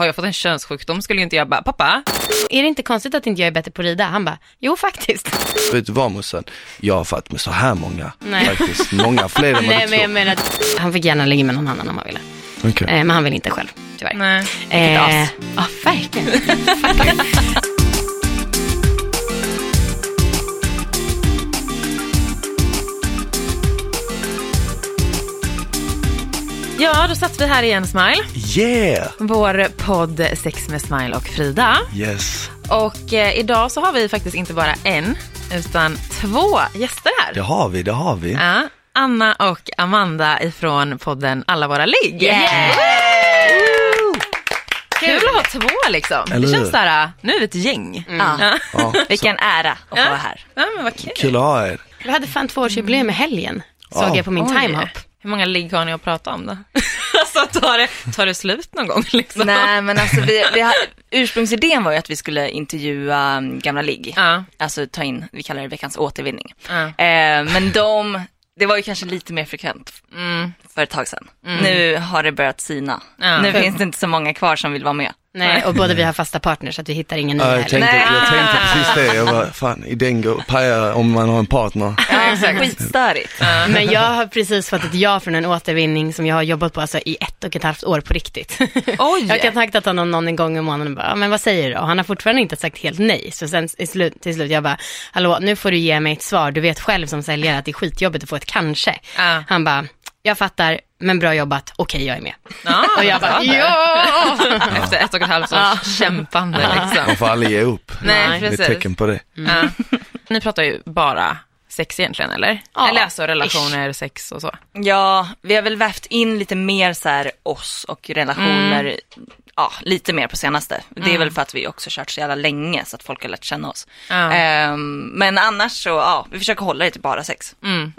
har jag fått en könssjukdom skulle ju inte jag bara, pappa, Är det inte konstigt att inte jag är bättre på att rida? Han bara, jo faktiskt. Vet du vad morsan? Jag har fatt med så här många Nej. faktiskt. Många fler än vad Nej du men jag tror. menar, han fick gärna ligga med någon annan om han ville. Okej. Eh, men han vill inte själv, tyvärr. nej. Eh, as. ja, verkligen. Ja, då satt vi här igen Smile. Yeah! Vår podd Sex med Smile och Frida. Yes, Och eh, idag så har vi faktiskt inte bara en, utan två gäster här. det har vi, det har vi. Ja, Anna och Amanda ifrån podden Alla våra ligg. Yeah! Kul att ha två liksom. Eller det hur? känns såhär, nu är vi ett gäng. Ja. Ja, Vilken ära att Ja. vara här. Ja, men vad kul. kul att ha er. Vi hade fan tvåårsjubileum i helgen, såg Ja. jag på min Oj. timehop. Hur många ligg har ni att prata om då? alltså tar det, tar det slut någon gång liksom? Nej men alltså vi, vi har, ursprungsidén var ju att vi skulle intervjua um, gamla ligg. Ja. Alltså ta in, vi kallar det veckans återvinning. Ja. Eh, men de, det var ju kanske lite mer frekvent Mm. för ett tag sedan. Nu har det börjat sina. Ja. Nu finns det inte så många kvar som vill vara med. Nej, och båda vi har fasta partners så att vi hittar ingen ny Ja, jag, heller. tänkte, Nej. jag tänkte precis det. Jag bara, fan, idén går pajar om man har en partner. Ja, Skitstörigt. Men jag har precis fått ett ja från en återvinning som jag har jobbat på alltså, i ett och ett halvt år på riktigt. Oj! Jag har kontaktat honom någon en gång i månaden och bara, "Ja, men vad säger du då? Och han har fortfarande inte sagt helt nej. Så sen i slut, till slut, jag bara, hallå, nu får du ge mig ett svar. Du vet själv som säljare att det är skitjobbigt att få ett kanske. Ja. Han bara, jag fattar, men bra jobbat, okej jag är med. Ja, Och jag bara, ja! Efter ett och ett halvt års kämpande liksom. Man får aldrig ge upp. Nej, Det är ett precis. tecken på det. Ja. Ni pratar ju bara sex egentligen eller? Ja, eller alltså relationer, sex och så. Ja, vi har väl vävt in lite mer så här oss och relationer, ja, lite mer på senaste. Det är väl för att vi också kört så jävla länge så att folk har lärt känna oss. Ja. Ehm, men annars så, ja, vi försöker hålla det till bara sex. Mm.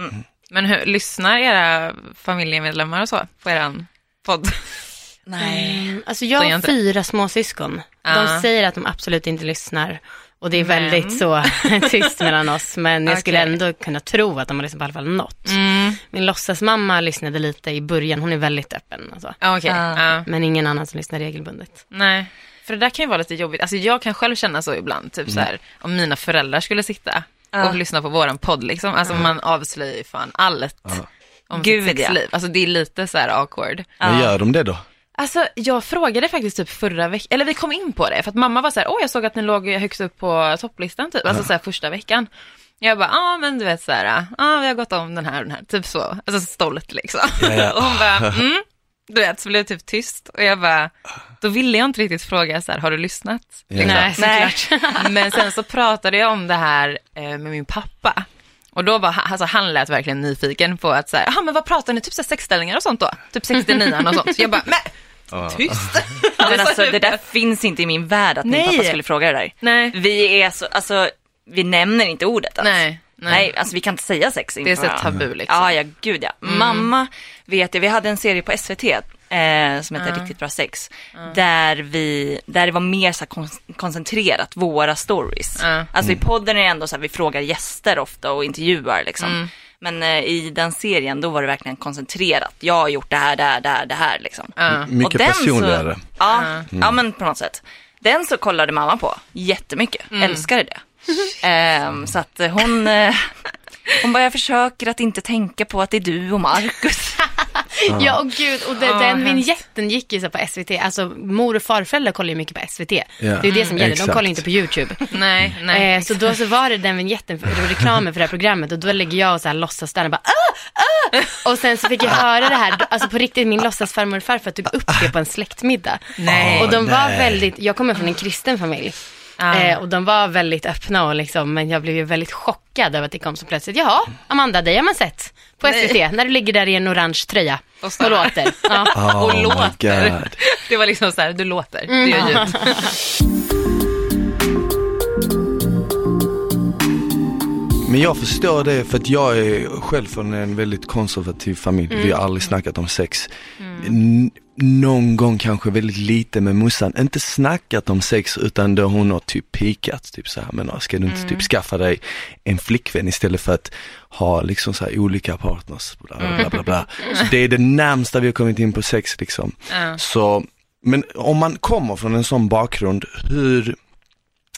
Men hur, lyssnar era familjemedlemmar och så på eran podd? Nej. Mm, Alltså Så jag har fyra småsyskon. Ja. De säger att de absolut inte lyssnar. Och det är Men- väldigt så tyst mellan oss. Men jag skulle Okej. ändå kunna tro att de har lyssnat på i alla fall något. Mm. Min låtsasmamma lyssnade lite i början. Hon är väldigt öppen. Alltså. Ja. ja. Men ingen annan som lyssnar regelbundet. nej. För det där kan ju vara lite jobbigt. Alltså jag kan själv känna så ibland, typ så här, om mina föräldrar skulle sitta Ja. och lyssna på våran podd liksom. Alltså man avslöjar ju fan allt om Gud, sitt ja. sexliv. Alltså det är lite så här awkward. Men gör de det då? Alltså jag frågade faktiskt typ förra veckan, eller vi kom in på det, för att mamma var så här, åh jag såg att ni låg högst upp på topplistan typ, alltså så här första veckan. Jag bara, ja men du vet så här, ja vi har gått om den här och den här, typ så, alltså stolt liksom. Ja, ja. och hon bara, mm, du vet, så blev det typ tyst och jag bara, då ville jag inte riktigt fråga så här, har du lyssnat? Ja. Nej, Nej. såklart. Men sen så pratade jag om det här eh, med min pappa. Och då var han- alltså, han lät verkligen nyfiken på att så här, "Jaha, men vad pratar ni, typ så här sexställningar och sånt då? Typ 69 och sånt. Så jag bara, men tyst! Men alltså det där finns inte i min värld att min Nej. pappa skulle fråga det där. Nej. Vi är så, alltså, vi nämner inte ordet ens. Nej, nej. Nej, alltså vi kan inte säga sex Det är så varandra. tabu liksom. Ja, ja, gud ja. Mamma vet jag, vi hade en serie på SVT eh, som heter Ja. Riktigt bra sex. Där, vi, där det var mer så här kon- koncentrerat, våra stories. Alltså i podden är det ändå så här, vi frågar gäster ofta och intervjuar liksom. Mm. Men eh, i den serien då var det verkligen koncentrerat. Jag har gjort det här, det här, det här, det här liksom. Ja. Mycket personligare. Så, ja, ja, men på något sätt. Den så kollade mamma på jättemycket, Mm. älskade det. Ehm, så att hon, eh, hon bara, jag försöker att inte tänka på att det är du och Marcus. Ja, och gud, och det, Ja, den hemskt. vinjetten gick ju så på SVT. Alltså mor och farföräldrar kollar ju mycket på SVT. Det är ju det som gäller, de Exakt. kollar inte på YouTube. Nej, nej. Eh, så då så var det den vignetten, för, det var reklamen för det här programmet och då lägger jag och så här låtsas där och bara ah, ah! Och sen så fick jag höra det här, alltså på riktigt min låtsasfarmor och farfar tog upp det på en släktmiddag. Nej. Och de var nej. väldigt, jag kommer från en kristen familj. Ja. Eh, och de var väldigt öppna och liksom, men jag blev ju väldigt chockad över att det kom så plötsligt. Jaha, Amanda, dig har man sett på SVT när du ligger där i en orange tröja Och och, låter. Ja. Oh och låter. God. Det var liksom så här, du låter, det gör ljud. Men jag förstår det för att jag är själv från en väldigt konservativ familj. Vi har aldrig snackat om sex. N- någon gång kanske väldigt lite med morsan, inte snackat om sex utan då hon har typ pikat, typ så här, men ska du inte typ skaffa dig en flickvän istället för att ha liksom så olika partners, bla bla bla bla. bla. Så det är det närmsta vi har kommit in på sex liksom. Ja. Så Men om man kommer från en sån bakgrund, hur,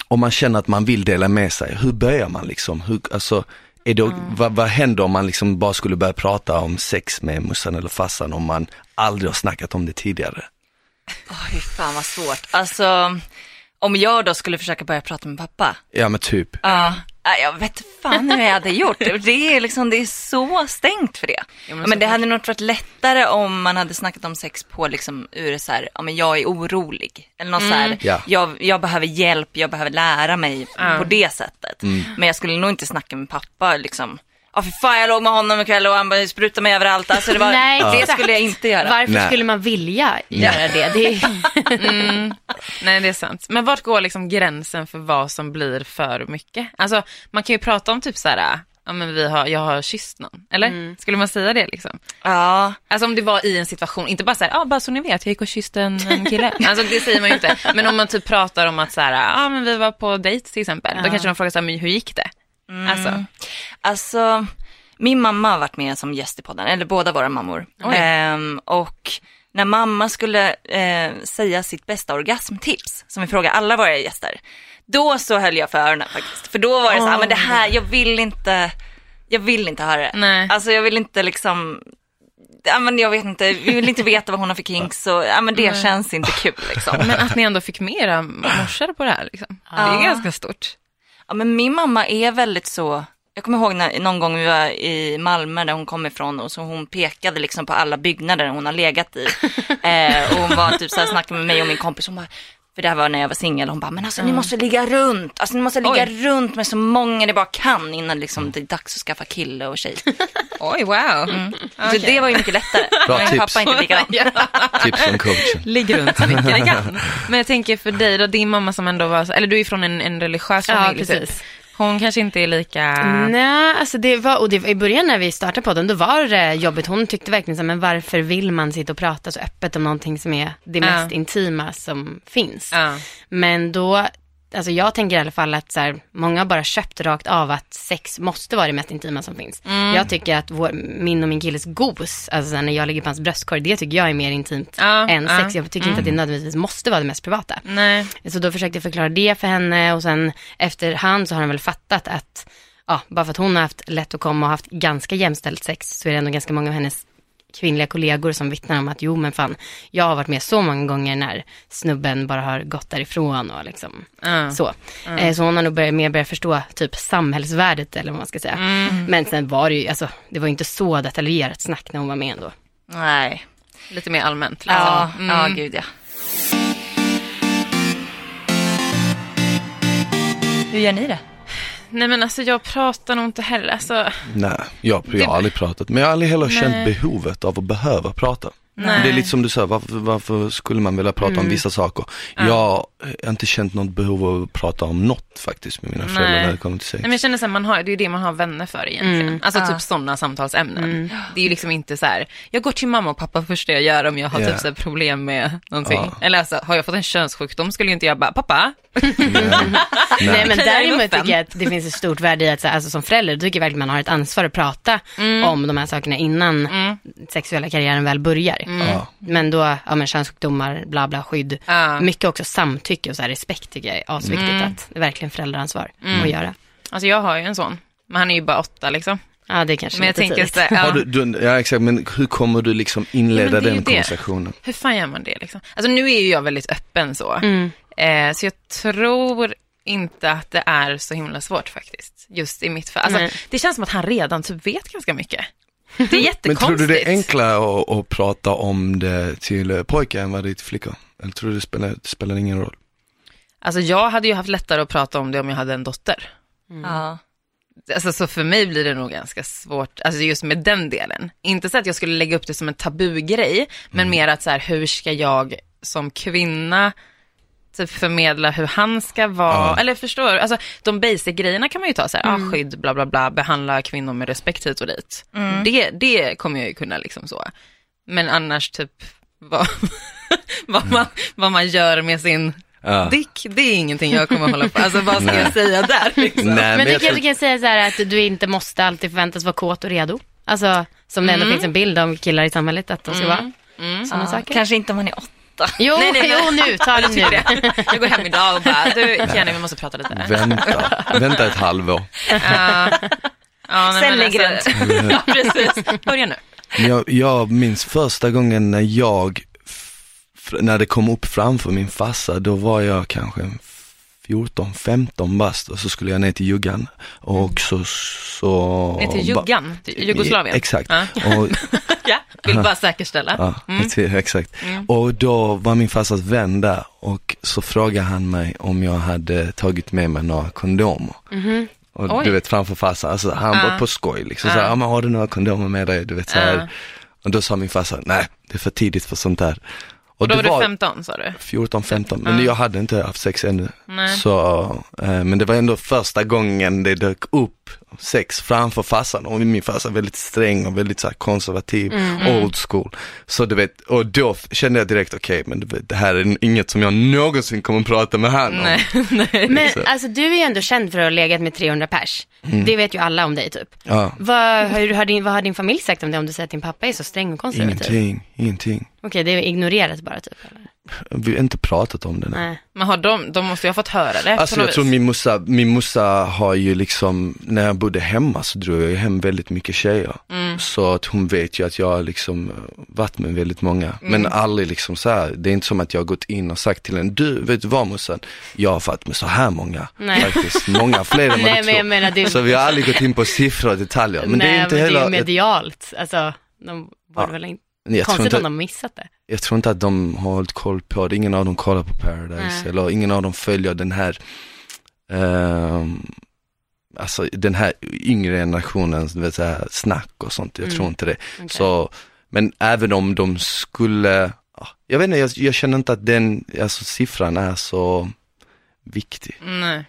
om man känner att man vill dela med sig, hur börjar man liksom? Hur, alltså, är det, vad, vad händer om man liksom bara skulle börja prata om sex med morsan eller farsan om man aldrig har snackat om det tidigare? Oj, fan vad svårt. Alltså, om jag då skulle försöka börja prata med pappa. Ja men typ. Ja, jag vet fan hur jag hade gjort. Det är liksom, det är så stängt för det. men Ja, men det hade nog varit lättare om man hade snackat om sex på liksom ur så här, ja men jag är orolig. Eller något så här, Ja. jag, jag behöver hjälp, jag behöver lära mig Ja. på det sättet. Men jag skulle nog inte snacka med pappa liksom. Ja för fan jag låg med honom ikväll och han bara sprutade mig överallt. Alltså det, var, Nej, det exakt. skulle jag inte göra. Varför Nej. skulle man vilja göra det? det är... Nej, det är sant. Men vart går liksom gränsen för vad som blir för mycket? Alltså, man kan ju prata om typ så här, ja men vi har, jag har kysst någon. Eller? Skulle man säga det liksom? Ja, Alltså om det var i en situation, inte bara så här, ja bara så ni vet, jag gick och kysste en, en kille. Alltså det säger man ju inte. Men om man typ pratar om att så här, ja men vi var på dejt till exempel. Då kanske de frågar så här, men hur gick det? Alltså, Alltså, min mamma har varit med som gäst i podden, eller båda våra mammor. Ehm, och när mamma skulle eh, säga sitt bästa orgasmtips, som vi frågar alla våra gäster, då så höll jag för öronen faktiskt. För då var det så här, men det här, jag vill inte, jag vill inte höra det. Nej. Alltså jag vill inte liksom, ja men jag vet inte, vi vill inte veta vad hon har för kinks och, ja men det känns inte kul liksom. men att ni ändå fick med era morsor på det här liksom. Det är ganska stort. Ja, men min mamma är väldigt så, jag kommer ihåg när, någon gång vi var i Malmö där hon kom ifrån och så hon pekade liksom på alla byggnader hon har legat i. eh, och hon var typ så här snackade med mig och min kompis, hon bara, för det här var när jag var singel, hon bara, men alltså ni måste ligga runt, alltså ni måste ligga Oj. runt med så många ni bara kan innan liksom det är dags att skaffa kille och tjej. Oj, wow. Så det var ju mycket lättare. Bra men tips. pappa är inte likadan. ja. Tips från coachen. Ligg runt så mycket ni kan. Men jag tänker för dig då, din mamma som ändå var, eller du är från en, en religiös Ja, familj precis. typ. Hon kanske inte är lika... Nej, alltså det var, och det, i början när vi startade podden, då var det jobbigt. Hon tyckte verkligen så men varför vill man sitta och prata så öppet om någonting som är det mest intima som finns? Ja. Men då, alltså jag tänker i alla fall att så här, många har bara köpt rakt av att sex måste vara det mest intima som finns. Mm. Jag tycker att vår, min och min killes gos, alltså när jag ligger på hans bröstkorg, det tycker jag är mer intimt Ja, än ja. Mm. sex. Jag tycker inte att det nödvändigtvis måste vara det mest privata. Nej. Så då försökte jag förklara det för henne och sen efterhand så har hon väl fattat att, ja, bara för att hon har haft lätt att komma och haft ganska jämställt sex så är det ändå ganska många av hennes kvinnliga kollegor som vittnar om att jo men fan, jag har varit med så många gånger när snubben bara har gått därifrån och liksom Ja. så. Eh, Så hon har nog börjat, mer börjat förstå typ samhällsvärdet eller vad man ska säga. Men sen var det ju, alltså det var ju inte så detaljerat snack när hon var med ändå. Nej. Lite mer allmänt. Liksom. Ja, Mm. ja gud ja. Hur gör ni det? Nej men alltså jag pratar nog inte heller. Alltså, Nej, jag, jag har aldrig pratat, men jag har aldrig heller Nej. känt behovet av att behöva prata. Nej. Det är lite som du sa, varför, varför skulle man vilja prata om vissa saker? Jag har inte känt något behov av att prata om något faktiskt med mina föräldrar Nej. när det kommer till sex. Nej, men jag känner så här, man har, det är ju det man har vänner för egentligen. Alltså typ sådana samtalsämnen. Det är ju liksom inte så här, jag går till mamma och pappa först det jag gör om jag har Ja. typ så här problem med någonting. Ja. Eller alltså, har jag fått en könssjukdom skulle ju inte jag bara, pappa? Ja. Nej men däremot tycker jag att det finns ett stort värde i att så här, alltså, som förälder, tycker jag verkligen man har ett ansvar att prata om de här sakerna innan sexuella karriären väl börjar. Ja. Men då, ja men könssjukdomar, bla bla, skydd. Mycket också samtycke och så här, respekt tycker jag är asviktigt att det är verkligen föräldraansvar att göra. Alltså jag har ju en sån, men han är ju bara åtta liksom. Ja det är kanske Men jag tänker tidigt. så ja. du, du, ja exakt, men hur kommer du liksom inleda Ja, den konversationen? Hur fan gör man det liksom? Alltså nu är ju jag väldigt öppen så. Mm. Eh, så jag tror inte att det är så himla svårt faktiskt. Just i mitt fall. Alltså, Nej. det känns som att han redan typ vet ganska mycket. Det är Men jättekonstigt. tror du det är enklare att, att prata om det till eh, pojkar än vad det är till flickor? Eller tror du det spelar, det spelar ingen roll? Alltså jag hade ju haft lättare att prata om det om jag hade en dotter. Ja. Alltså så för mig blir det nog ganska svårt, alltså just med den delen. Inte så att jag skulle lägga upp det som en tabugrej, men mer att så här, hur ska jag som kvinna typ förmedla hur han ska vara, ja. eller förstår? Alltså, de basic-grejerna kan man ju ta så här, ah, mm. ah, skydd, bla bla bla, behandla kvinnor med respekt hit och dit. Mm. Det, det kommer jag ju kunna liksom så. Men annars typ vad, vad, man, vad man gör med sin Ja. Dick, det är ingenting jag kommer hålla på. Alltså vad ska jag säga där liksom? Nej, men, men du kanske tror... kan säga så här att du inte måste alltid förväntas vara kåt och redo. Alltså som det ändå mm. finns en bild av killar i samhället att de ska mm. vara. Mm. Ja. Kanske inte om man är 80 prata. Jo, nej, nej, nej. jo nu, ta det nu. Jag går hem idag och bara, du Jenny, vi måste prata lite. Vänta, vänta ett halvår. Uh, ja, nej, Sen lägger alltså, ja, precis. Börja nu. Jag, jag minns första gången när jag, när det kom upp framför min farsa, då var jag kanske en 14-15 bast och så skulle jag ner till Juggan och så, så Ner till Juggan, till Jugoslavien. Exakt. Ja. Och, Ja, vill bara säkerställa. ja, ex- exakt. Och då var min farsas vän där och så frågade han mig om jag hade tagit med mig några kondomer. Och Oj. du vet framför farsan, alltså han Ja. var på skoj liksom, så här, ja men har du några kondomer med dig? Du vet så här. Ja. Och då sa min farsa, nej det är för tidigt för sånt där. Och Då var du 15 sa du? 14, 15, men jag hade inte haft sex ännu. Nej. Så, eh, men det var ändå första gången det dök upp sex framför farsan och min farsa är väldigt sträng och väldigt så här konservativ, old school. Så du vet, och då kände jag direkt, okej men du vet, det här är inget som jag någonsin kommer att prata med han om. Nej, nej. Men Så. alltså du är ju ändå känd för att ha legat med 300 pers. Det vet ju alla om dig typ. Ja, Vad har, har din, vad har din familj sagt om det om du säger att din pappa är så sträng och konservativ? ingenting, ingenting. Okej, det är ignorerat bara typ eller? Vi har inte pratat om det. Nej. Nej. Men har de, de måste ju ha fått höra det Alltså jag tror vis. min morsa, min morsa har ju liksom, när jag bodde hemma så drog jag ju hem väldigt mycket tjejer. Mm. Så att hon vet ju att jag har liksom varit med väldigt många. Men Mm. aldrig liksom så här. det är inte som att jag har gått in och sagt till en, du vet du vad morsan, jag har varit med så här många. Nej. Faktiskt, många fler än vad Nej du men tror. menar det, Så vi har aldrig gått in på siffror och detaljer. Men nej, det är inte men heller, det är ju medialt. Alltså, de borde Ja. väl inte, jag, tror konstigt inte, om de missat det. jag tror inte att de har hållit koll på det, ingen av dem kollar på Paradise Nej. eller ingen av dem följer den här ehm, Alltså den här yngre generationens vet, så här, snack och sånt, jag Mm. tror inte det. Okej. Så, men även om de skulle, ja, jag vet inte, jag, jag känner inte att den, alltså siffran är så viktig. Nej.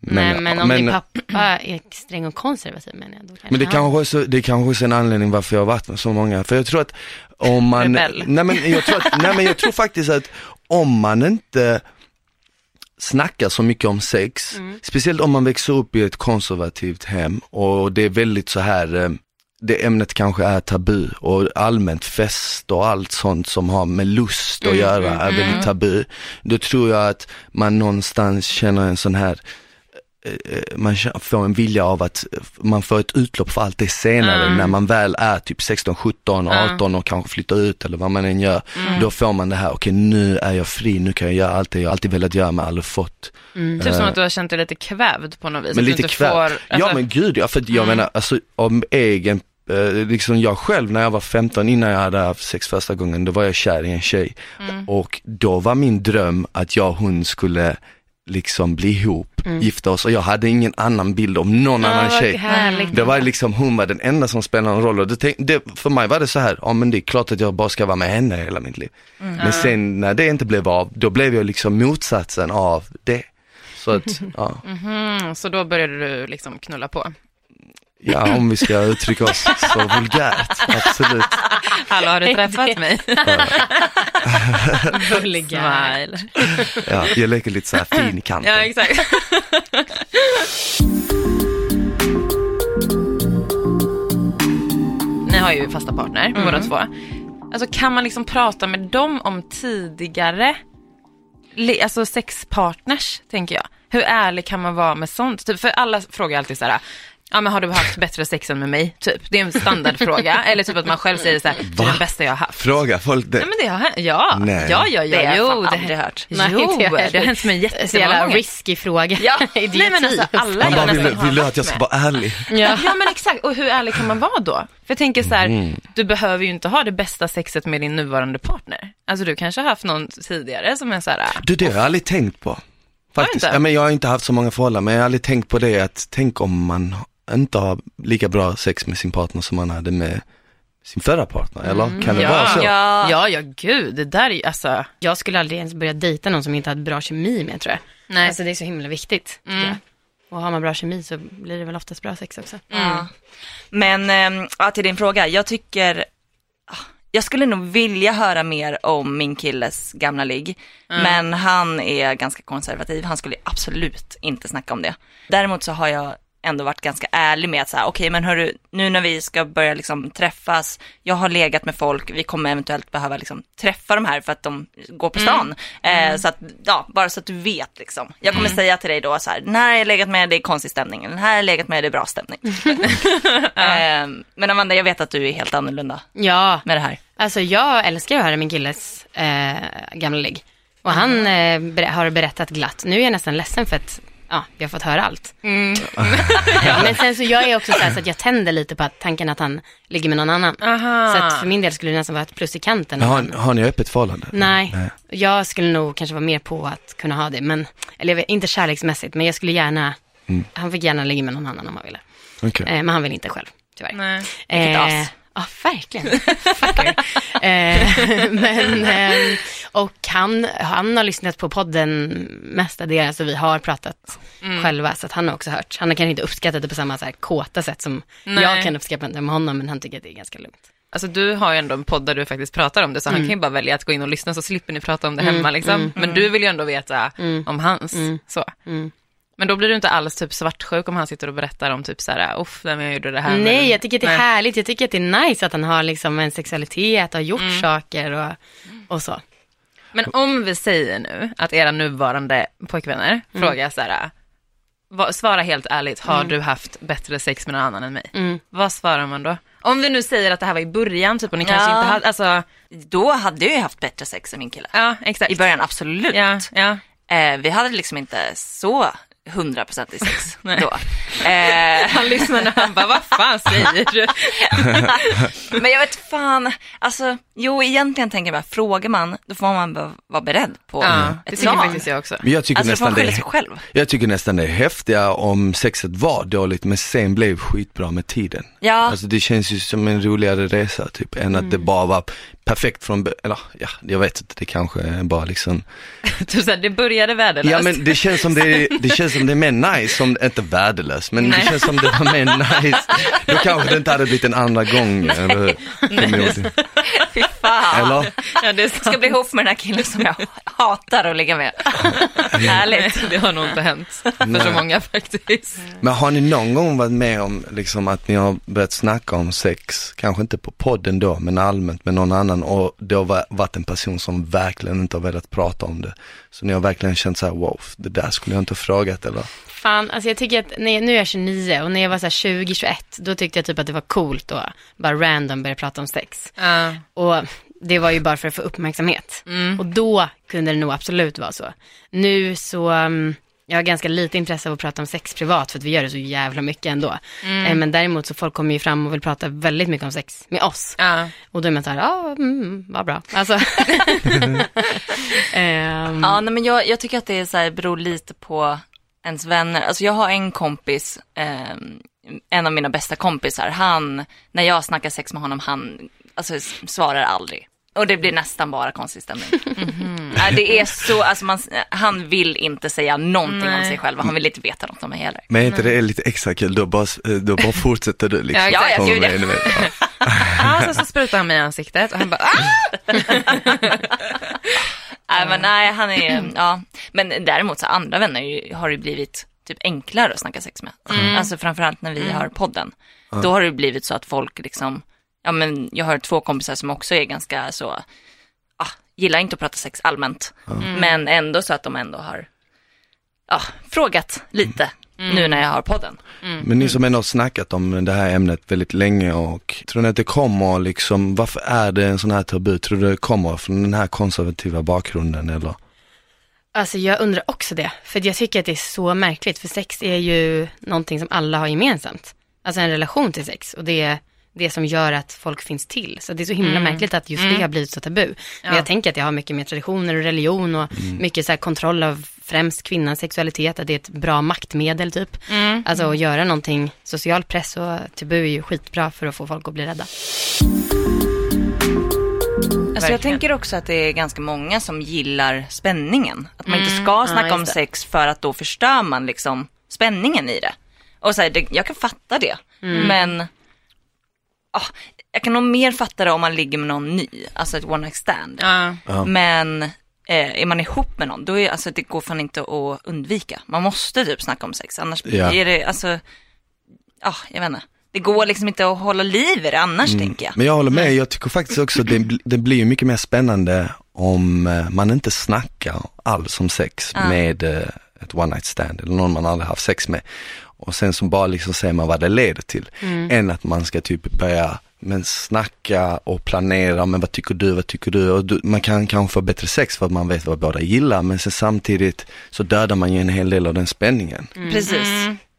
Nej men om men, din pappa är sträng och konservativ menar jag. Då kanske men det kanske också, det kanske är en anledning varför jag har varit med så många. För jag tror att om man, nej men jag tror att, nej men jag tror faktiskt att om man inte snackar så mycket om sex, speciellt om man växer upp i ett konservativt hem och det är väldigt så här eh, det ämnet kanske är tabu och allmänt fest och allt sånt som har med lust att göra är väldigt tabu. Då tror jag att man någonstans känner en sån här man kä- får en vilja av att man får ett utlopp för allt det senare när man väl är typ 16, 17, 18 och kanske flyttar ut eller vad man än gör. Då får man det här, okej nu är jag fri, nu kan jag göra allt det jag alltid velat göra men aldrig fått. Typ som att du har känt dig lite kvävd på något vis. Men lite kväll. får- alltså- Ja men gud ja, för jag menar alltså om egen, eh, liksom jag själv när jag var 15 innan jag hade haft sex första gången, då var jag kär i en tjej. Och då var min dröm att jag och hon skulle liksom bli ihop, gifta oss och jag hade ingen annan bild om någon Ja, annan tjej. härligt. Det var liksom, hon var den enda som spelade någon roll och det, tänk, det, för mig var det så här, ja men det är klart att jag bara ska vara med henne hela mitt liv. Men sen när det inte blev av, då blev jag liksom motsatsen av det. Så att, ja. Mm, så då började du liksom knulla på. Ja, om vi ska uttrycka oss så vulgärt, absolut. Hallå, har du träffat mig? Vulgär. Smile. Ja, jag leker lite så här fin i kanten. Ja, exakt. Ni har ju fasta partner, båda två. Alltså kan man liksom prata med dem om tidigare, alltså sexpartners, tänker jag. Hur ärlig kan man vara med sånt? Typ, för alla frågar alltid så här, ja men har du haft bättre sex än med mig? Typ, det är en standardfråga. Eller typ att man själv säger så här, du är den bästa jag har haft. Fråga folk det. Ja men det har hänt, ja. Nej. Ja, ja, ja. Det har jag fan det aldrig hört. Nej, jo, det har hänt mig jättemånga gånger. risky fråga. Ja, nej men alltså alla Man jag bara, vill, vill du att jag ska vara ärlig? Ja. Ja men exakt, och hur ärlig kan man vara då? För jag tänker så här, Mm. du behöver ju inte ha det bästa sexet med din nuvarande partner. Alltså du kanske har haft någon tidigare som är så här, Du, det har jag aldrig tänkt på. Faktiskt. Ja, men jag har inte haft så många förhållanden, men jag har aldrig tänkt på det att tänk om man inte har lika bra sex med sin partner som man hade med sin förra partner, eller? Kan det ja. vara så? Ja, ja ja gud, det där är ju alltså, Jag skulle aldrig ens börja dejta någon som inte hade bra kemi med tror jag. nej. Alltså det är så himla viktigt. Mm. Och har man bra kemi så blir det väl oftast bra sex också. Ja. Men ehm, ja, till din fråga, jag tycker, ah, jag skulle nog vilja höra mer om min killes gamla ligg. Men han är ganska konservativ, han skulle absolut inte snacka om det. Däremot så har jag ändå varit ganska ärlig med att så här, okej men hörru, nu när vi ska börja liksom träffas, jag har legat med folk, vi kommer eventuellt behöva liksom träffa de här för att de går på stan. Eh, så att, ja, bara så att du vet liksom. Jag kommer säga till dig då så här, den här har jag legat med, det är konstig stämning, den här har jag legat med, det är bra stämning. eh, men Amanda, jag vet att du är helt annorlunda Ja, med det här. alltså jag älskar att höra min killes eh, gamla ligg. Och han eh, ber- har berättat glatt. Nu är jag nästan ledsen för att ja, vi har fått höra allt. ja, men sen så jag är också så, här, så att jag tänder lite på att tanken att han ligger med någon annan. Aha. Så att för min del skulle det nästan vara ett plus i kanten. Har, har ni öppet förhållande? Nej, jag skulle nog kanske vara mer på att kunna ha det. Men, eller jag vet, inte kärleksmässigt, men jag skulle gärna, han fick gärna ligga med någon annan om han ville. Okej. Eh, men han vill inte själv, tyvärr. Nej. Vilket as. Ja, verkligen. Eh, men, eh, och han, han har lyssnat på podden mestadels och vi har pratat Mm. själva så att han har också hört. Han har kanske inte uppskattat det på samma så här, kåta sätt som Nej. jag kan uppskatta det med honom men han tycker att det är ganska lugnt. Alltså du har ju ändå en podd där du faktiskt pratar om det, så han kan ju bara välja att gå in och lyssna så slipper ni prata om det hemma liksom. Men du vill ju ändå veta om hans. Så. Mm. Men då blir du inte alls typ svartsjuk om han sitter och berättar om typ så här, uff, när jag gjorde det här. Nej, men- jag tycker att det är Nej. härligt. Jag tycker att det är nice att han har liksom en sexualitet och har gjort Mm. saker och, och så. Men om vi säger nu att era nuvarande pojkvänner Mm. frågar så här, svara helt ärligt, har du haft bättre sex med någon annan än mig? Mm. Vad svarar man då? Om vi nu säger att det här var i början, typ och ni kanske Ja. inte hade, alltså, Då hade jag ju haft bättre sex än min kille. ja exakt. I början, absolut. Ja, ja. Eh, vi hade liksom inte så 100% i sex då. Eh, Han lyssnar och han bara, vad fan säger du? men jag vet fan, alltså jo egentligen tänker jag bara, frågar man då får man bara vara beredd på Ja, det ett tycker svar. faktiskt jag också. Men jag tycker Alltså nästan man det sig själv. Jag tycker nästan det är häftiga om sexet var dåligt men sen blev skitbra med tiden. Ja. Alltså det känns ju som en roligare resa typ än att det bara var perfekt från, eller ja, jag vet inte, det kanske är bara liksom Typ det började värdelöst. Ja men det känns som det, är, det känns som det är mer nice, som, inte värdelöst, men Nej. det känns som det var mer nice. Då kanske det inte hade blivit en andra gång. Eller, förmodligen. Fy fan. eller? ja, det ska bli ihop med den här killen som jag hatar att ligga med. Härligt. Det har nog inte hänt för Nej. så många faktiskt. Men har ni någon gång varit med om liksom att ni har börjat snacka om sex, kanske inte på podden då, men allmänt med någon annan och det har va- varit en person som verkligen inte har velat prata om det. Så ni har verkligen känt så här: wow, det där skulle jag inte ha frågat eller? Fan, alltså jag tycker att när, nu är jag 29 och när jag var så här 20, 21, då tyckte jag typ att det var coolt att bara random börja prata om sex. Ja. Och det var ju bara för att få uppmärksamhet. Och då kunde det nog absolut vara så. Nu så, um, jag har ganska lite intresse av att prata om sex privat för att vi gör det så jävla mycket ändå. Eh, Men däremot så folk kommer ju fram och vill prata väldigt mycket om sex med oss. Ja. Och då är man så här, ja, mm, vad bra. Alltså. Ehm, Ja, nej, men jag, jag tycker att det är så här, beror lite på ens vänner. Alltså jag har en kompis, eh, en av mina bästa kompisar, han, när jag snackar sex med honom, han alltså, svarar aldrig. Och det blir nästan bara konstig stämning. Nej, det är så, alltså man, han vill inte säga någonting om Nej. sig själv och han vill inte veta något om mig heller. Men är inte det lite extra kul, då bara, då bara fortsätter du liksom. Ja. Ja, gud, med, ja. ja. Ja, sen så sprutar han mig i ansiktet och han bara, ah! Nej, men nej, han är, ja. Men däremot så andra vänner ju- har det blivit typ enklare att snacka sex med. Alltså framförallt när vi har podden. Då har det blivit så att folk liksom, ja men jag har två kompisar som också är ganska så, ah, gillar inte att prata sex allmänt. Men ändå så att de ändå har, ja, frågat lite nu när jag har podden. Men ni som ändå har snackat om det här ämnet väldigt länge och tror ni att det kommer liksom, varför är det en sån här tabu? Tror du det kommer från den här konservativa bakgrunden eller? Alltså jag undrar också det, för jag tycker att det är så märkligt, för sex är ju någonting som alla har gemensamt. Alltså en relation till sex och det är det som gör att folk finns till. Så det är så himla märkligt att just det har blivit så tabu. Men Ja. jag tänker att det har mycket med traditioner och religion och mycket så här kontroll av främst kvinnans sexualitet, att det är ett bra maktmedel typ. Alltså att göra någonting, social press och tabu är ju skitbra för att få folk att bli rädda. Alltså jag tänker också att det är ganska många som gillar spänningen. Att man inte ska Ja, snacka om just det. sex för att då förstör man liksom spänningen i det. Och så här, det, jag kan fatta det, men ah, jag kan nog mer fatta det om man ligger med någon ny, alltså ett one night stand. Ja. Men eh, är man ihop med någon, då är alltså det går fan inte att undvika. Man måste typ snacka om sex, annars Ja. är det, alltså ja, jag vet inte. Det går liksom inte att hålla liv i det annars tänker jag. Men jag håller med, jag tycker faktiskt också att det, det blir mycket mer spännande om eh, man inte snackar alls om sex Ja. med eh, ett one night stand eller någon man aldrig haft sex med. Och sen så bara liksom säger man vad det leder till. Än att man ska typ börja men snacka och planera, men vad tycker du, vad tycker du? Och du, man kan kanske få bättre sex för att man vet vad båda gillar, men sen samtidigt så dödar man ju en hel del av den spänningen Precis.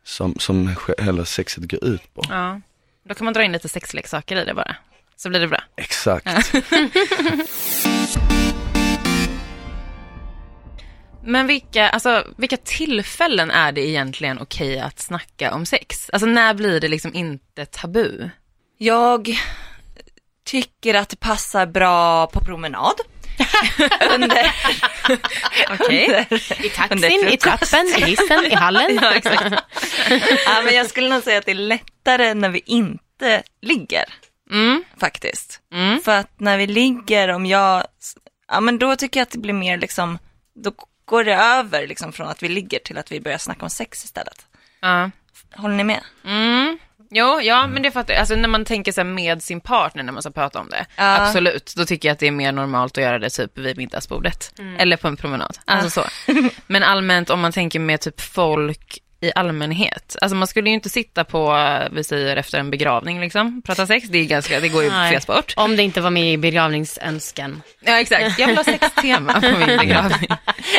som, som sj- hela sexet går ut på. Ja. Då kan man dra in lite sexleksaker i det bara. Så blir det bra. Exakt. Men vilka, alltså, vilka tillfällen är det egentligen okej att snacka om sex? Alltså när blir det liksom inte tabu? Jag tycker att det passar bra på promenad. Under, Okej. I taxin, Under i trappen, i hissen, i hallen. ja, ja, men jag skulle nog säga att det är lättare när vi inte ligger. Mm. Faktiskt. Mm. För att när vi ligger, om jag, ja men då tycker jag att det blir mer liksom, då går det över liksom från att vi ligger till att vi börjar snacka om sex istället. Ja. Håller ni med? Mm. Jo, ja, men det fattar jag. Alltså när man tänker så med sin partner när man ska prata om det. Ja. Absolut, då tycker jag att det är mer normalt att göra det typ vid middagsbordet. Eller på en promenad. Alltså så. Men allmänt om man tänker med typ folk i allmänhet. Alltså man skulle ju inte sitta på, eh, vi säger efter en begravning liksom, prata sex. Det, är ganska, det går ju fet sport. Om det inte var med i begravningsönskan. Ja exakt, jag vill ha sextema på min begravning.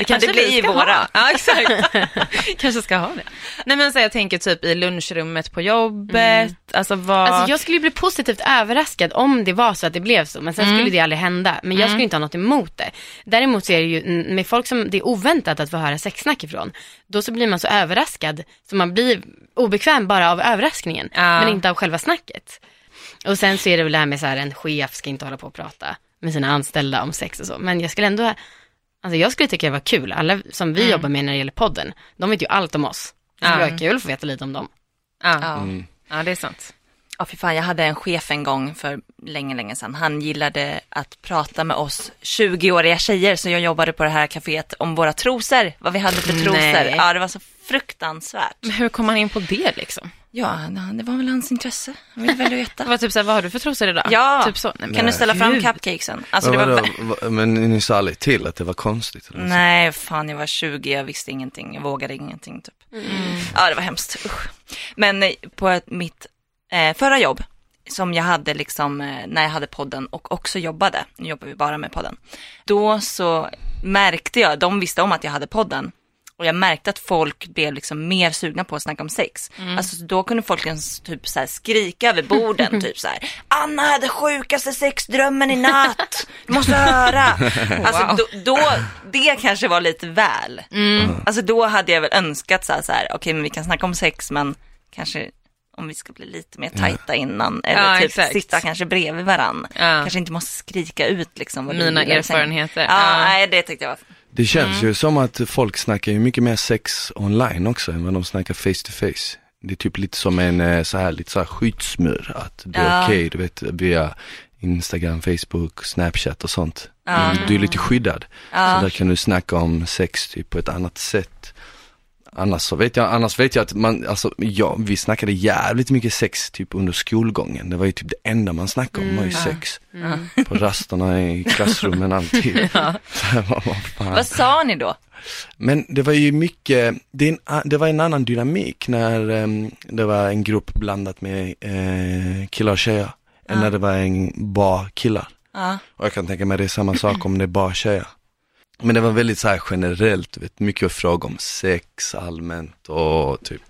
Det det blir ska våra. ha. Ja exakt. kanske ska ha det. Nej men så jag tänker typ i lunchrummet på jobbet, alltså vad... Alltså jag skulle bli positivt överraskad om det var så att det blev så, men sen skulle det aldrig hända. Men jag skulle inte ha något emot det. Däremot så är det ju mm, med folk som det är oväntat att få höra sexsnack ifrån, då så blir man så överraskad så man blir obekväm bara av överraskningen, Ja. men inte av själva snacket. Och sen så är det väl det här med så här, en chef ska inte hålla på och prata med sina anställda om sex och så, men jag skulle ändå, alltså jag skulle tycka det var kul, alla som vi jobbar med när det gäller podden, de vet ju allt om oss. Det skulle vara kul att få veta lite om dem. ja. Ja. ja, det är sant. Ja, för fan, jag hade en chef en gång för länge, länge sedan. Han gillade att prata med oss 20-åriga tjejer, så jag jobbade på det här kaféet om våra trosor, vad vi hade för trosor. Nej. Ja, det var så fruktansvärt. Men hur kom man in på det liksom? Ja, det var väl hans intresse. Han ville väl Det veta. var typ såhär, vad har du för trosor idag? Ja. Typ så. Nej, Kan du ställa fram gud. cupcakesen? Alltså, det Men var... vadå, va- men ni sa aldrig till att det var konstigt? Eller så? Nej, fan jag var 20, jag visste ingenting, jag vågade ingenting typ. Ja, det var hemskt. Usch. Men eh, på ett, mitt eh, förra jobb, som jag hade liksom eh, när jag hade podden och också jobbade, nu jobbar vi bara med podden, då så märkte jag, de visste om att jag hade podden, och jag märkte att folk blev liksom mer sugna på att snacka om sex. Alltså då kunde folk typ så skrika över borden, typ så här. Anna hade sjukaste sexdrömmen i natt, du måste höra. Alltså Wow. då, då, det kanske var lite väl. Alltså då hade jag väl önskat så här, så här okej men vi kan snacka om sex men kanske om vi ska bli lite mer tajta innan. Eller Ja, typ exakt. sitta kanske bredvid varann. Ja. Kanske inte måste skrika ut liksom. Vad Mina erfarenheter. Ja, Ja. nej det tyckte jag var Det känns ju som att folk snackar ju mycket mer sex online också än vad de snackar face to face. Det är typ lite som en eh, så här, lite så här skyddsmur, att det är Ja. okej, du vet, via Instagram, Facebook, Snapchat och sånt. Du, du är lite skyddad. Ja. Så där kan du snacka om sex typ på ett annat sätt. Annars så vet jag, annars vet jag att man, alltså ja, vi snackade jävligt mycket sex typ under skolgången. Det var ju typ det enda man snackade om var ju sex. På rasterna i klassrummen alltid. Här, vad- sa ni då? Men det var ju mycket, det, en, det var en annan dynamik när em, det var en grupp blandat med eh, killar och tjejer. Än när det var en bara killar. Ja. Och jag kan tänka mig det är samma sak om det är bara tjejer. Men det var väldigt så här generellt, vet, mycket frågor om sex allmänt och typ,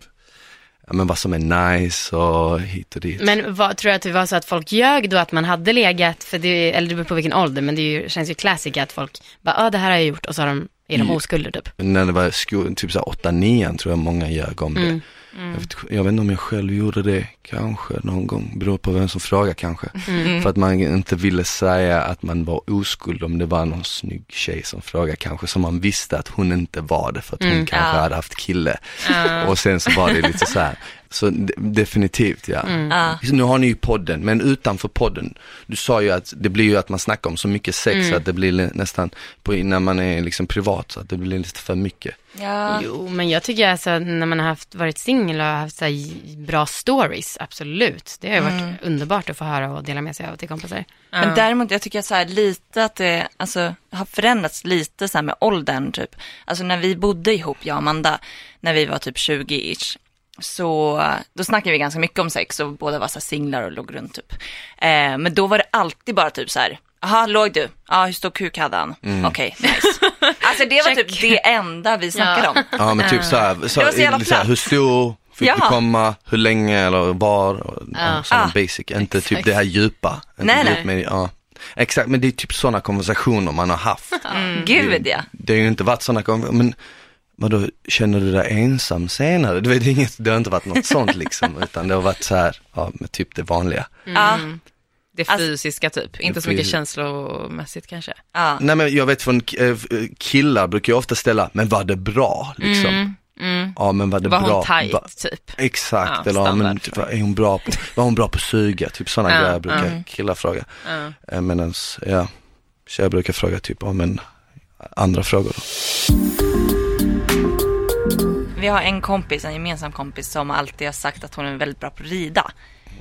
ja men vad som är nice och hit och dit. Men vad, tror du att det var så att folk ljög då att man hade legat, för det, eller det beror på vilken ålder, men det ju, känns ju klassiskt att folk bara, ja ah, det här har jag gjort och så har de, är de Mm. oskulder typ. när det var sko- typ såhär 8 9 tror jag många ljög om det. Jag, vet, jag vet inte om jag själv gjorde det, kanske någon gång, beror på vem som frågar kanske. För att man inte ville säga att man var oskuld om det var någon snygg tjej som frågade kanske, som man visste att hon inte var det för att hon kanske Ja. hade haft kille. Och sen så var det lite så här, Så de- definitivt ja. Ja. Så Nu har ni ju podden, men utanför podden, du sa ju att det blir ju att man snackar om så mycket sex att det blir li- nästan, på, när man är liksom privat, så att det blir lite för mycket. Ja. Jo, men jag tycker alltså när man har haft, varit singel och haft så här bra stories, absolut. Det har ju varit underbart att få höra och dela med sig av till kompisar. Men däremot, jag tycker så här lite att det alltså, har förändrats lite så här med åldern typ. Alltså när vi bodde ihop, jag och Amanda, när vi var typ 20-ish. Så då snackade vi ganska mycket om sex och båda var så här singlar och låg runt typ. Eh, men då var det alltid bara typ så här, jaha låg du? Ja, hur stor kuk hade han? Okej, nice. Alltså det var typ det enda vi snackade om. Ja men typ såhär, så, Det var så jävla lite såhär, platt. hur stor, fick Ja. du komma, hur länge eller var, och, ja. sådana Ah. basic, inte typ det här djupa. Nej, djup nej. Ja. Exakt, men det är typ sådana konversationer man har haft. Gud ja. Det har ju inte varit sådana konversationer, men vadå, känner du dig ensam senare? Du vet, det, inget, det har inte varit något sånt liksom, utan det har varit så här, ja, med typ det vanliga. Ja, Det Alltså- fysiska typ, inte så mycket känslomässigt kanske. ja. Nej men jag vet från k- eh, killar brukar ju ofta ställa, men var det bra liksom? Ja men var det Var bra? hon tight Va- typ? Exakt, Ja, eller ja, men typ, är hon bra på, var hon bra på att suga? Typ sådana Ja, grejer brukar killar fråga. Ja. Ja. Medan, ja, tjejer brukar fråga typ, ja men andra frågor då. Vi har en kompis, en gemensam kompis som alltid har sagt att hon är väldigt bra på att rida.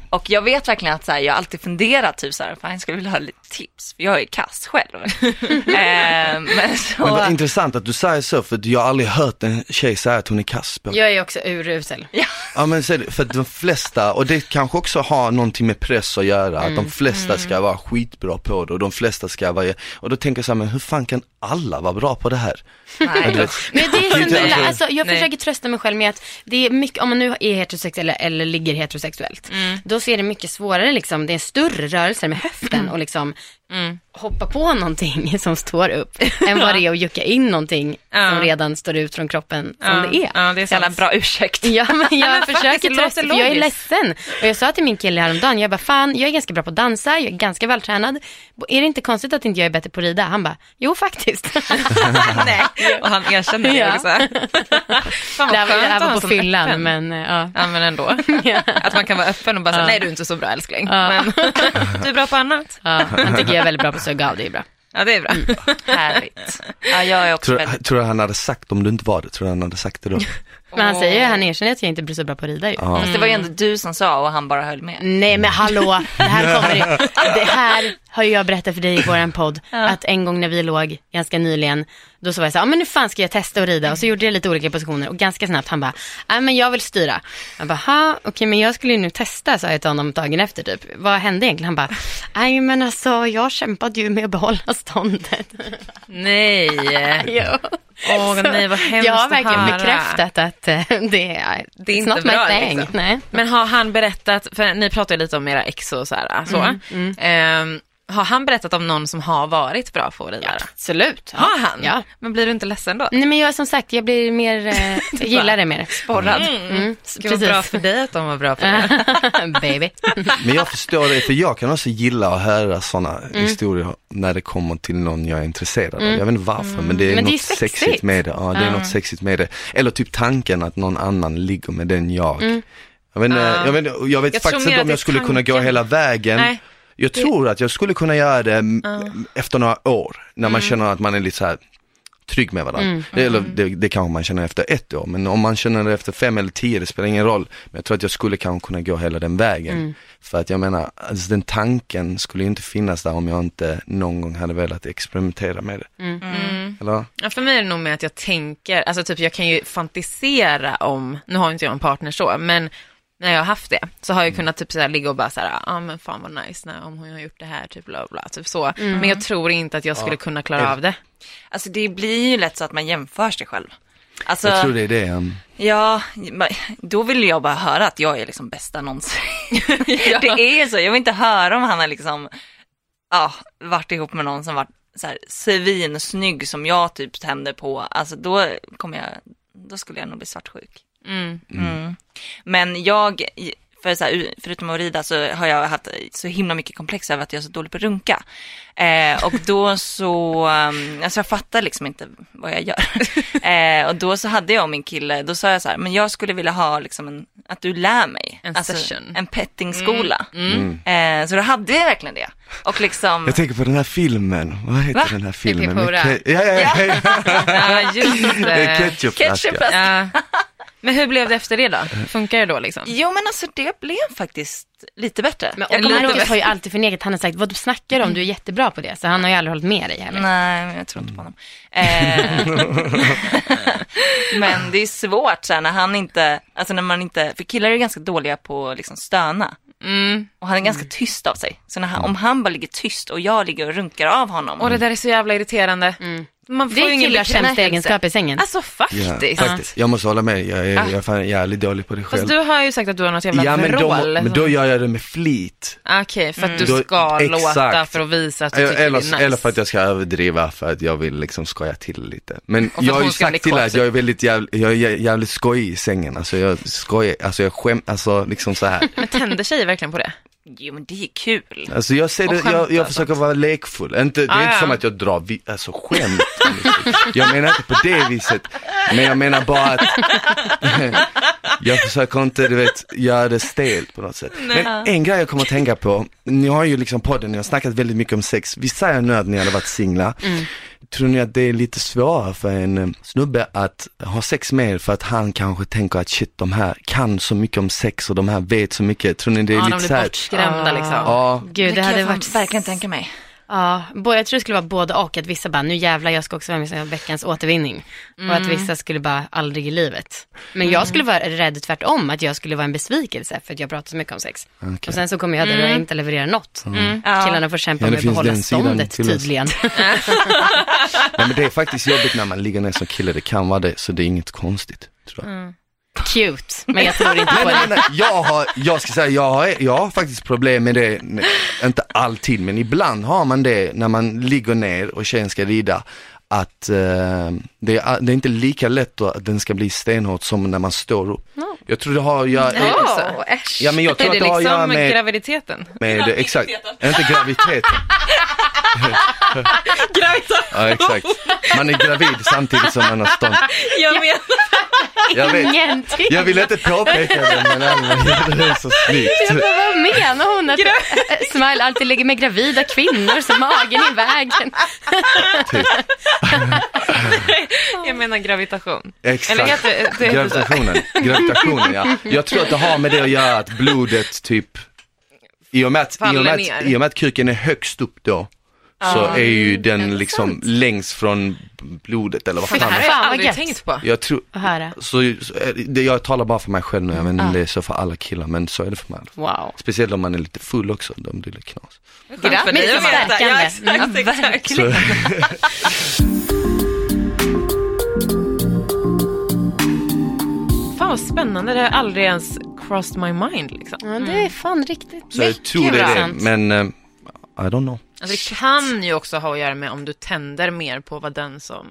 Och jag vet verkligen att så här, jag har alltid funderat typ så här, fan jag skulle vilja ha lite tips, för jag är kass själv. eh, men så, Men vad intressant att du säger så, för jag har aldrig hört en tjej säga att hon är kass på. Jag är också urusel. Ja men så är det, för de flesta, och det kanske också har någonting med press att göra, att de flesta ska vara skitbra på det och de flesta ska vara, och då tänker jag så här, men hur fan kan alla vara bra på det här? Ja, nej, vet, Men det är illa, alltså- alltså, jag Nej. försöker trösta mig själv med att det är mycket, om man nu är heterosexuell eller, eller ligger heterosexuellt, då så är det mycket svårare liksom, det är en större rörelse med höften och liksom hoppa på någonting som står upp, än vad det är att jucka in någonting Ja. som redan står ut från kroppen som Ja, det är. Ja, det är jävla sant. bra ursäkt. Ja, men jag men försöker trösta, för jag är ledsen. Och jag sa till min kille häromdagen, jag bara, fan, jag är ganska bra på att dansa, jag är ganska vältränad. Är det inte konstigt att inte jag är bättre på att rida? Han bara, jo faktiskt. Nej, och han erkänner det Ja. också. Fan det vad skönt att ha var på fyllan, öppen. men eh, ja. Ja men ändå. Att man kan vara öppen och bara säga, nej du är inte så bra älskling. Men du är bra på annat. ja. Han tycker jag är väldigt bra på att suga av, det är bra. Ja det är bra. Härligt. Ja, jag är också tror, väldigt... tror du han hade sagt om du inte var det, tror du han hade sagt det då? Men han säger ju, han erkänner att jag inte blir så bra på att rida ju. Ja. Fast det var ju ändå du som sa och han bara höll med. Nej men hallå, det här kommer det här har ju jag berättat för dig i våran podd, att en gång när vi låg ganska nyligen, då så var jag så här, "Ja, men nu fan ska jag testa att rida och så gjorde jag lite olika positioner och ganska snabbt han bara, nej men jag vill styra. Jag bara, ha, okej men jag skulle ju nu testa, sa jag till honom dagen efter typ. Vad hände egentligen? Han bara, nej men alltså jag kämpade ju med att behålla ståndet. Nej. jo. Åh nej vad hemskt Jag har att verkligen höra. bekräftat att eh, det är, Det är inte bra, liksom. Nej. Men har han berättat, för ni pratar ju lite om era ex och så här, så. Ehm, har han berättat om någon som har varit bra på att rida? Absolut. Ja. Har han? Ja. Men blir du inte ledsen då? Nej men jag som sagt, jag blir mer, eh, jag gillar det mer. Sporrad. Mm. Gud vad bra för dig att de var bra på det. Baby. Men jag förstår det, för jag kan också gilla att höra sådana Mm. historier när det kommer till någon jag är intresserad av. Jag vet inte varför, men det är Mm. Men det är något sexigt. sexigt med det. Ja, det är något sexigt med det. Eller typ tanken att någon annan ligger med den jag. Mm. Jag vet, Ja. jag vet, jag vet Jag faktiskt inte att om det jag skulle kunna gå tanken. hela vägen. Nej. Jag tror att jag skulle kunna göra det m- efter några år, när man känner att man är lite så här trygg med varandra. Det, eller det, det kanske man känner efter ett år, men om man känner det efter fem eller tio, det spelar ingen roll. Men jag tror att jag skulle kanske kunna gå hela den vägen. För att jag menar, alltså den tanken skulle ju inte finnas där om jag inte någon gång hade velat experimentera med det. Eller? Ja, för mig är det nog med att jag tänker, alltså typ jag kan ju fantisera om, nu har inte jag en partner så, men när jag har haft det så har jag kunnat typ så här ligga och bara så här, ja ah, men fan vad nice när, om hon har gjort det här, typ bla bla, typ så. Men jag tror inte att jag skulle kunna klara av det. Alltså det blir ju lätt så att man jämför sig själv. Alltså, Jag tror det är det. um, ja, då vill jag bara höra att jag är liksom bästa någonsin. Det är så, jag vill inte höra om han har liksom, ja, varit ihop med någon som varit så här svinsnygg som jag typ tände på. Alltså då kommer jag, då skulle jag nog bli svartsjuk. Mm. Mm. Men jag, för så här, förutom att rida så har jag haft så himla mycket komplex över att jag är så dålig på att runka. Eh, och då så, um, alltså jag fattar liksom inte vad jag gör. eh, och då så hade jag och min kille, då sa jag så här, men jag skulle vilja ha liksom en, att du lär mig. En alltså, session. En pettingskola. Mm. Eh, så då hade vi verkligen det. Och liksom, Jag tänker på den här filmen, vad heter Va? den här filmen? Pippi ja, ja, ja, ja. Ja, just det. Ketchupflaska. Ketchupflaska. Ja. Men hur blev det efter det då? Funkar det då liksom? jo men alltså det blev faktiskt lite bättre. Men och Marcus bättre. har ju alltid förnekat, han har sagt, vad du snackar om, du är jättebra på det. Så han har ju aldrig hållit med dig heller. Nej, men jag tror inte på honom. Eh, men det är svårt så här, när han inte, alltså när man inte, för killar är ganska dåliga på att liksom stöna. Mm. Och han är ganska tyst av sig. Så när han, om han bara ligger tyst och jag ligger och runkar av honom. Och det där är så jävla irriterande. Man får Det ju är ingen killars sämsta egenskap i sängen. Alltså Ja, faktiskt. faktiskt. Jag måste hålla med, jag är, jag är fan jävligt dålig på det själv. Fast du har ju sagt att du har något jävla ja men då, vrål. men då gör jag det med flit. Okej, för att du Då- ska exakt. låta för att visa att du tycker Eller, det är nice. eller för att jag ska överdriva för att jag vill liksom skoja till lite. Men jag har ju sagt till dig att jag är väldigt jävligt, jag är jä- jävligt skojig i sängen. Alltså jag skojar, alltså jag skäm, alltså liksom så här. Men tänder tjejer verkligen på det? Jo men det är kul. Alltså jag ser det, jag, jag försöker vara lekfull. Inte, det är Ah, inte ja. som att jag drar, vi, alltså skämt. jag menar inte på det viset. Men jag menar bara att jag försöker inte, du vet, göra det stelt på något sätt. Men en grej jag kommer att tänka på, ni har ju liksom podden, ni har snackat väldigt mycket om sex. Vi säger nu att ni hade varit singlar. Tror ni att det är lite svårare för en eh, snubbe att ha sex med er för att han kanske tänker att shit, de här kan så mycket om sex och de här vet så mycket. Tror ni det är Ja, de lite blir så här, bortskrämda liksom. Ja, Gud, det, kan hade jag varit... verkligen tänka mig. Ja, jag tror det skulle vara både och. Att vissa bara, nu jävlar jag ska också vara med i veckans återvinning. Och att vissa skulle bara, aldrig i livet. Men jag skulle vara rädd tvärtom, att jag skulle vara en besvikelse för att jag pratar så mycket om sex. Okej. Och sen så kommer jag där och inte leverera något. Ja. Killarna får kämpa Ja, med att behålla ståndet tydligen. Nej men det är faktiskt jobbigt när man ligger ner som kille, det kan vara det, så det är inget konstigt. Tror jag. Cute, men jag tror inte Nej, på nej, det. nej, jag har, jag ska säga, jag har, jag har faktiskt problem med det, inte alltid, men ibland har man det när man ligger ner och tjejen ska rida, att eh, det, är, det är inte lika lätt att den ska bli stenhårt som när man står upp. Jag tror det har att göra, Ja, äsch. Ja, men jag tror är att det det har att liksom göra med- graviditeten? med, exakt, inte graviditeten. Graviditet? Ja exakt. Man är gravid samtidigt som man har stånd. Jag menar, Jag vet, Ingenting. jag vill inte påpeka det men gjorde det så snyggt. Jag bara, vad menar hon? Att Smile alltid ligger med gravida kvinnor så magen i vägen. Typ. jag menar gravitation. Exakt. Eller heter det, det så. Gravitationen, gravitationen ja. Jag tror att det har med det att göra att blodet typ, i och med att, i och med att, i och med att kuken är högst upp då, så är ju den liksom längst från blodet eller vad Men det fan här har är. jag Fan, aldrig tänkt på. Jag tror, höra. så, så är det, jag talar bara för mig själv nu, jag vet inte om det är så för alla killar men så är det för mig. Wow. Speciellt om man är lite full också, de blir lite knas. Grattis stärkande. Ja, exakt, Mm, exakt. Så, Fan vad spännande, det har aldrig ens crossed my mind liksom. Ja, det är fan riktigt så jag tror det är det, men eh, I don't know. Alltså, det kan ju också ha att göra med om du tänder mer på vad den som,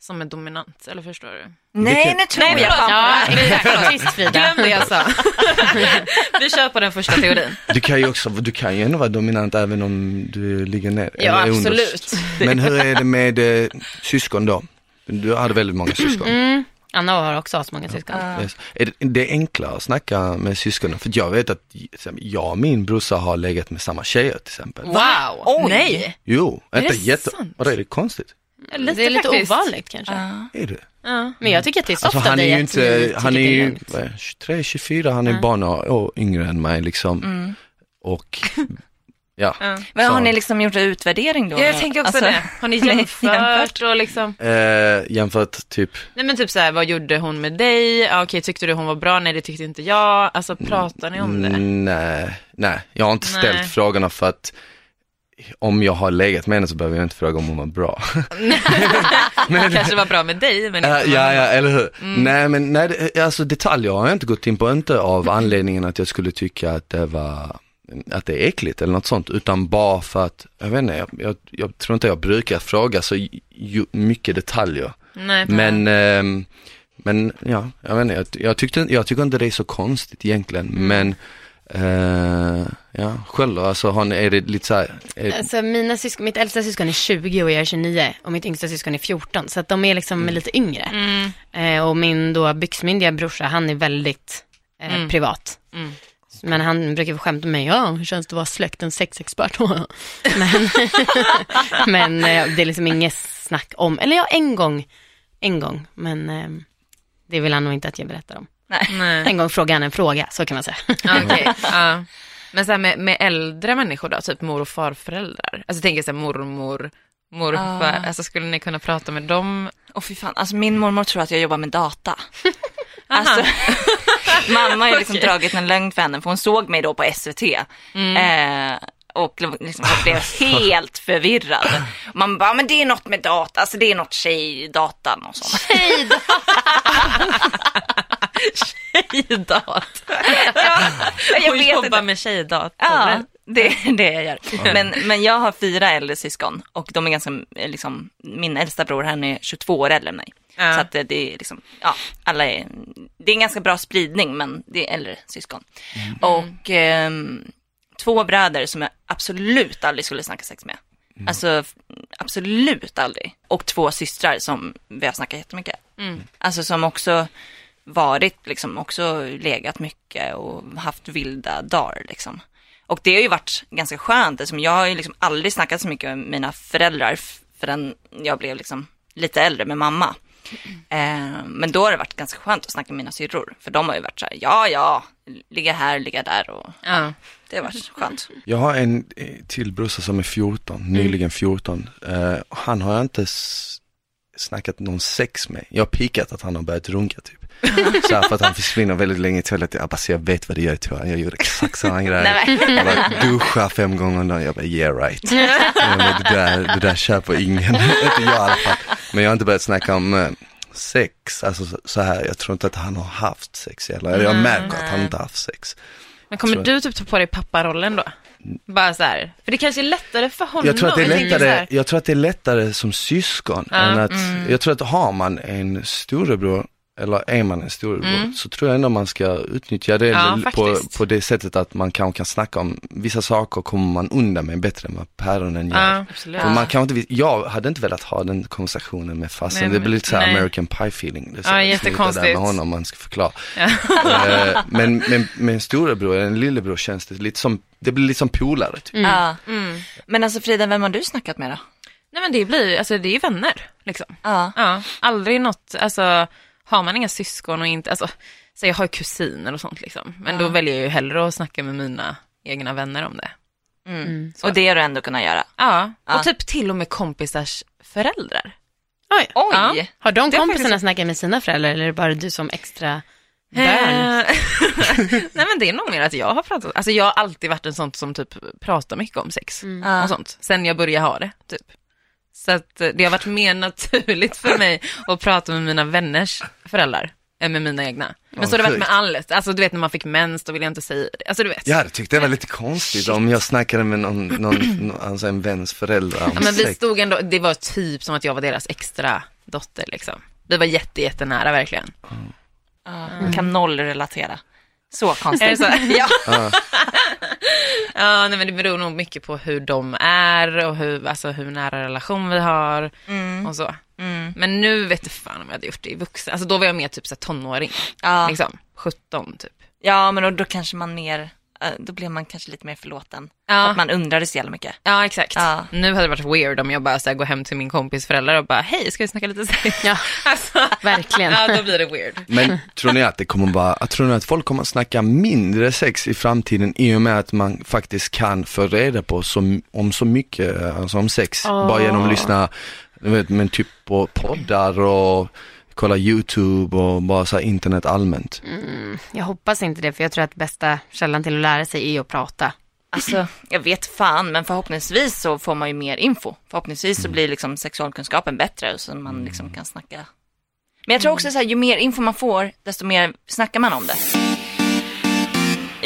som är dominant, eller förstår du? Nej, nu tror Nej, jag. Ja, exakt. Tyst Frida. Glöm det jag sa. Vi kör på den första teorin. Du kan ju också, du kan ju ändå vara dominant även om du ligger ner. Ja, eller under. absolut. Men hur är det med eh, syskon då? Du hade väldigt många syskon. Mm. Anna har också så många syskon. Yes. Är det, det är enklare att snacka med syskonen, för jag vet att jag och min brorsa har legat med samma tjejer till exempel. Wow! Oj. Nej! Jo, inte det jätte... sant? Och det är det konstigt? Lite det är lite faktiskt. ovanligt kanske. Är det? Ja. Men jag tycker att det är soft Alltså han är ju att inte, han är ju lugnt. vad är det, 23, 24, han är bara några år yngre än mig liksom. Mm. Och ja. Men Så- har ni liksom gjort en utvärdering då? Ja, jag tänker också Alltså, det. Har ni jämfört? jämfört och liksom? Eh, jämfört typ, Nej men typ så här, vad gjorde hon med dig? Ja, okej, tyckte du hon var bra? Nej, det tyckte inte jag. Alltså pratar ni om det? Mm, nej, nej, jag har inte Nej. ställt frågorna för att om jag har legat med henne så behöver jag inte fråga om hon var bra. Hon kanske var bra med dig, men Ja, inte ja, ja, eller hur. Mm. Nej, men nej, det- alltså detaljer har jag inte gått in på, inte av anledningen att jag skulle tycka att det var att det är äckligt eller något sånt, utan bara för att, jag vet inte, jag, jag, jag tror inte jag brukar fråga så ju, mycket detaljer. Nej, Men ehm, Men ja, jag vet inte, jag, jag, tyckte, jag tycker inte det är så konstigt egentligen, men eh, ja, själv då, alltså har ni, är det lite så här, är, Alltså mina syskon, mitt äldsta syskon är 20 och jag är 29 och mitt yngsta syskon är 14 så att de är liksom lite yngre. Mm. Eh, och min då byxmyndiga brorsa han är väldigt eh, Mm. privat. Mm. Men han brukar få skämta med mig, ja hur känns det att vara släktens sexexpert? men men eh, det är liksom inget snack om, eller ja en gång, en gång, men eh, det vill han nog inte att jag berättar om. Nej. En gång frågade han en fråga, så kan man säga. Okej. Ja. Men så här med, med äldre människor då, typ mor och farföräldrar. Alltså jag tänker så här mormor, morfar, Ah. alltså skulle ni kunna prata med dem? Och fy fan, alltså min mormor tror att jag jobbar med data. Alltså, mamma har liksom dragit en lögn för henne för hon såg mig då på SVT. Eh, och liksom blev helt förvirrad. Man bara, men det är något med data, alltså det är något tjejdatan och sånt. Tjejdat. Ja, jag Hon vet jobbar inte. med tjejdator. Ja, det är det jag gör. Men, men jag har fyra äldre syskon och de är ganska, eh, liksom, min äldsta bror han är 22 år äldre än mig. Ja. Så att det, är liksom, ja, alla är, det är en ganska bra spridning men det är äldre syskon. Och ehm, två bröder som jag absolut aldrig skulle snacka sex med. Alltså f- absolut aldrig. Och två systrar som vi har snackat jättemycket. Mm. Alltså som också varit, liksom också legat mycket och haft vilda dagar liksom. Och det har ju varit ganska skönt, eftersom jag har ju liksom aldrig snackat så mycket med mina föräldrar förrän jag blev liksom lite äldre med mamma. Eh, men då har det varit ganska skönt att snacka med mina syrror, för de har ju varit så här, ja, ja, ligga här, ligga där och Ja. det har varit skönt. Jag har en eh, till brorsa som är 14, nyligen 14. Eh, han har jag inte snackat någon sex med. Jag har pikat att han har börjat runka typ. Så här, för att han försvinner väldigt länge i toaletten. Jag bara, så jag vet vad det gör i toaletten. Jag gjorde exakt samma grej. Jag bara, duscha fem gånger om dagen. Jag bara, yeah right. Bara, det, där, det där köper ingen. inte jag i alla fall. Men jag har inte börjat snacka om eh, sex, alltså så, här, jag tror inte att han har haft sex eller, eller jag märker att han inte har haft sex. Men kommer du typ ta på dig papparollen då? Bara så här, för det kanske är lättare för honom. Jag tror att det är lättare, jag tror att det är lättare som syskon Ja, än att, mm. jag tror att har man en storebror eller är man en storebror Mm. så tror jag ändå man ska utnyttja det Ja, på, på det sättet att man kanske kan snacka om vissa saker kommer man undan med bättre än vad päronen gör. Ja, absolut. För man kan inte, jag hade inte velat ha den konversationen med farsan, det blir lite så här nej. American pie feeling. Det är så Ja, jättekonstigt. där med honom, man ska förklara. Ja. Eh, men men med en storebror, en lillebror känns det lite som, det blir lite som polare typ. Ja. Mm. Men alltså Frida, vem har du snackat med då? Nej men det blir alltså det är ju vänner liksom. Ja. Ja, aldrig något, alltså har man inga syskon och inte, alltså, så jag har ju kusiner och sånt liksom. Men då väljer jag ju hellre att snacka med mina egna vänner om det. Mm. Och det har du ändå kunnat göra. Ja, Ja. och typ till och med kompisars föräldrar. Oj. Oj! Ja. Har de Det kompisarna faktiskt- snackat med sina föräldrar eller är det bara du som extra? Eh, Nej men det är nog mer att jag har pratat, alltså jag har alltid varit en sån som typ pratar mycket om sex Ja. och sånt, sen jag började ha det typ. Så att det har varit mer naturligt för mig att prata med mina vänners föräldrar än med mina egna. Men Ja, så har det varit med allt, alltså du vet när man fick mens då ville jag inte säga det, alltså du vet. Jag hade tyckt det var lite konstigt om jag snackade med någon, någon, någon alltså en väns föräldrar om Ja, men vi stod ändå, det var typ som att jag var deras extra dotter liksom. Vi var jätte, jättenära verkligen. Ja, Kan noll relatera. Så konstigt. Är det så? ja. Ja. Nej, men det beror nog mycket på hur de är och hur, alltså, hur nära relation vi har Mm. och så. Mm. Men nu vet jag fan om jag hade gjort det i vuxen. Alltså då var jag mer typ så här, tonåring, Ja. liksom. 17 typ. ja, men då, då kanske man mer, då blev man kanske lite mer förlåten. För Ja, att man undrade så jävla mycket. ja exakt. Ja. Nu hade det varit weird om jag bara så här, går hem till min kompis föräldrar och bara, hej, ska vi snacka lite sex? Ja, Alltså, verkligen. ja, då blir det weird. Men tror ni att det kommer vara, tror ni att folk kommer att snacka mindre sex i framtiden i och med att man faktiskt kan få reda på så, om så mycket, alltså om sex, bara genom att lyssna, vet, men typ på poddar och kolla YouTube och bara så här internet allmänt. Mm, jag hoppas inte det, för jag tror att bästa källan till att lära sig är att prata. Alltså, jag vet fan, men förhoppningsvis så får man ju mer info. Förhoppningsvis så blir liksom sexualkunskapen bättre så man liksom kan snacka. Men jag tror också så här, ju mer info man får, desto mer snackar man om det.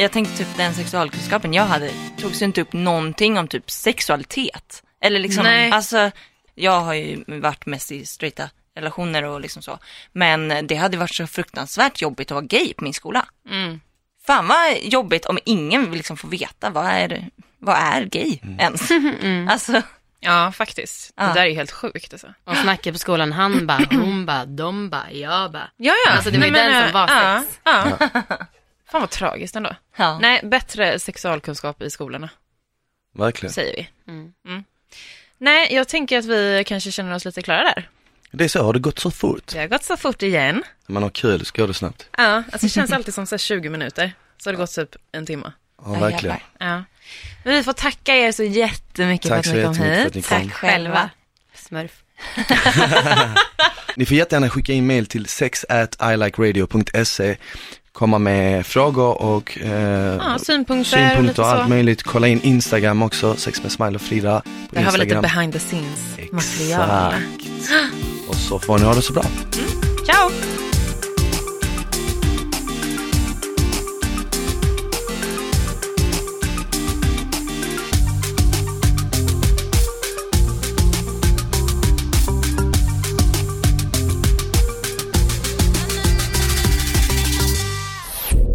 Jag tänkte typ den sexualkunskapen jag hade togs ju inte upp någonting om typ sexualitet. Eller liksom, Nej. alltså, jag har ju varit mest i straighta relationer och liksom så. Men det hade varit så fruktansvärt jobbigt att vara gay på min skola. Mm. Fan vad jobbigt om ingen vill liksom få veta vad är, vad är gay ens. Alltså, Ja, faktiskt. Ja. Det där är ju helt sjukt alltså. Och snacket på skolan, han bara, hon bara, de bara, jag bara. Ja, ja. Alltså, det var ju den men, som var ja, sex. Ja. Fan vad tragiskt ändå. ja. Nej, bättre sexualkunskap i skolorna, Verkligen. säger vi. Mm. Nej, jag tänker att vi kanske känner oss lite klara där. Det är så, har det gått så fort? Det har gått så fort igen. När man har kul så går det snabbt. Ja, alltså det känns alltid som så här 20 minuter. Så har det gått typ en timme. Ja, verkligen. Ja. Men vi får tacka er så jättemycket Tack för så att ni kom jättemycket för hit. att ni kom. Tack själva. Smurf. Ni får jättegärna skicka in mail till sex at ilikeradio.se Komma med frågor och eh, Ja, synpunkter, synpunkter och så. allt möjligt. Kolla in Instagram också, sex med smile och Frida på Där har vi lite Instagram. behind the scenes material. Exakt. Så får ni ha det så bra. Ciao!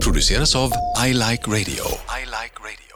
produceras av I Like Radio. I like radio.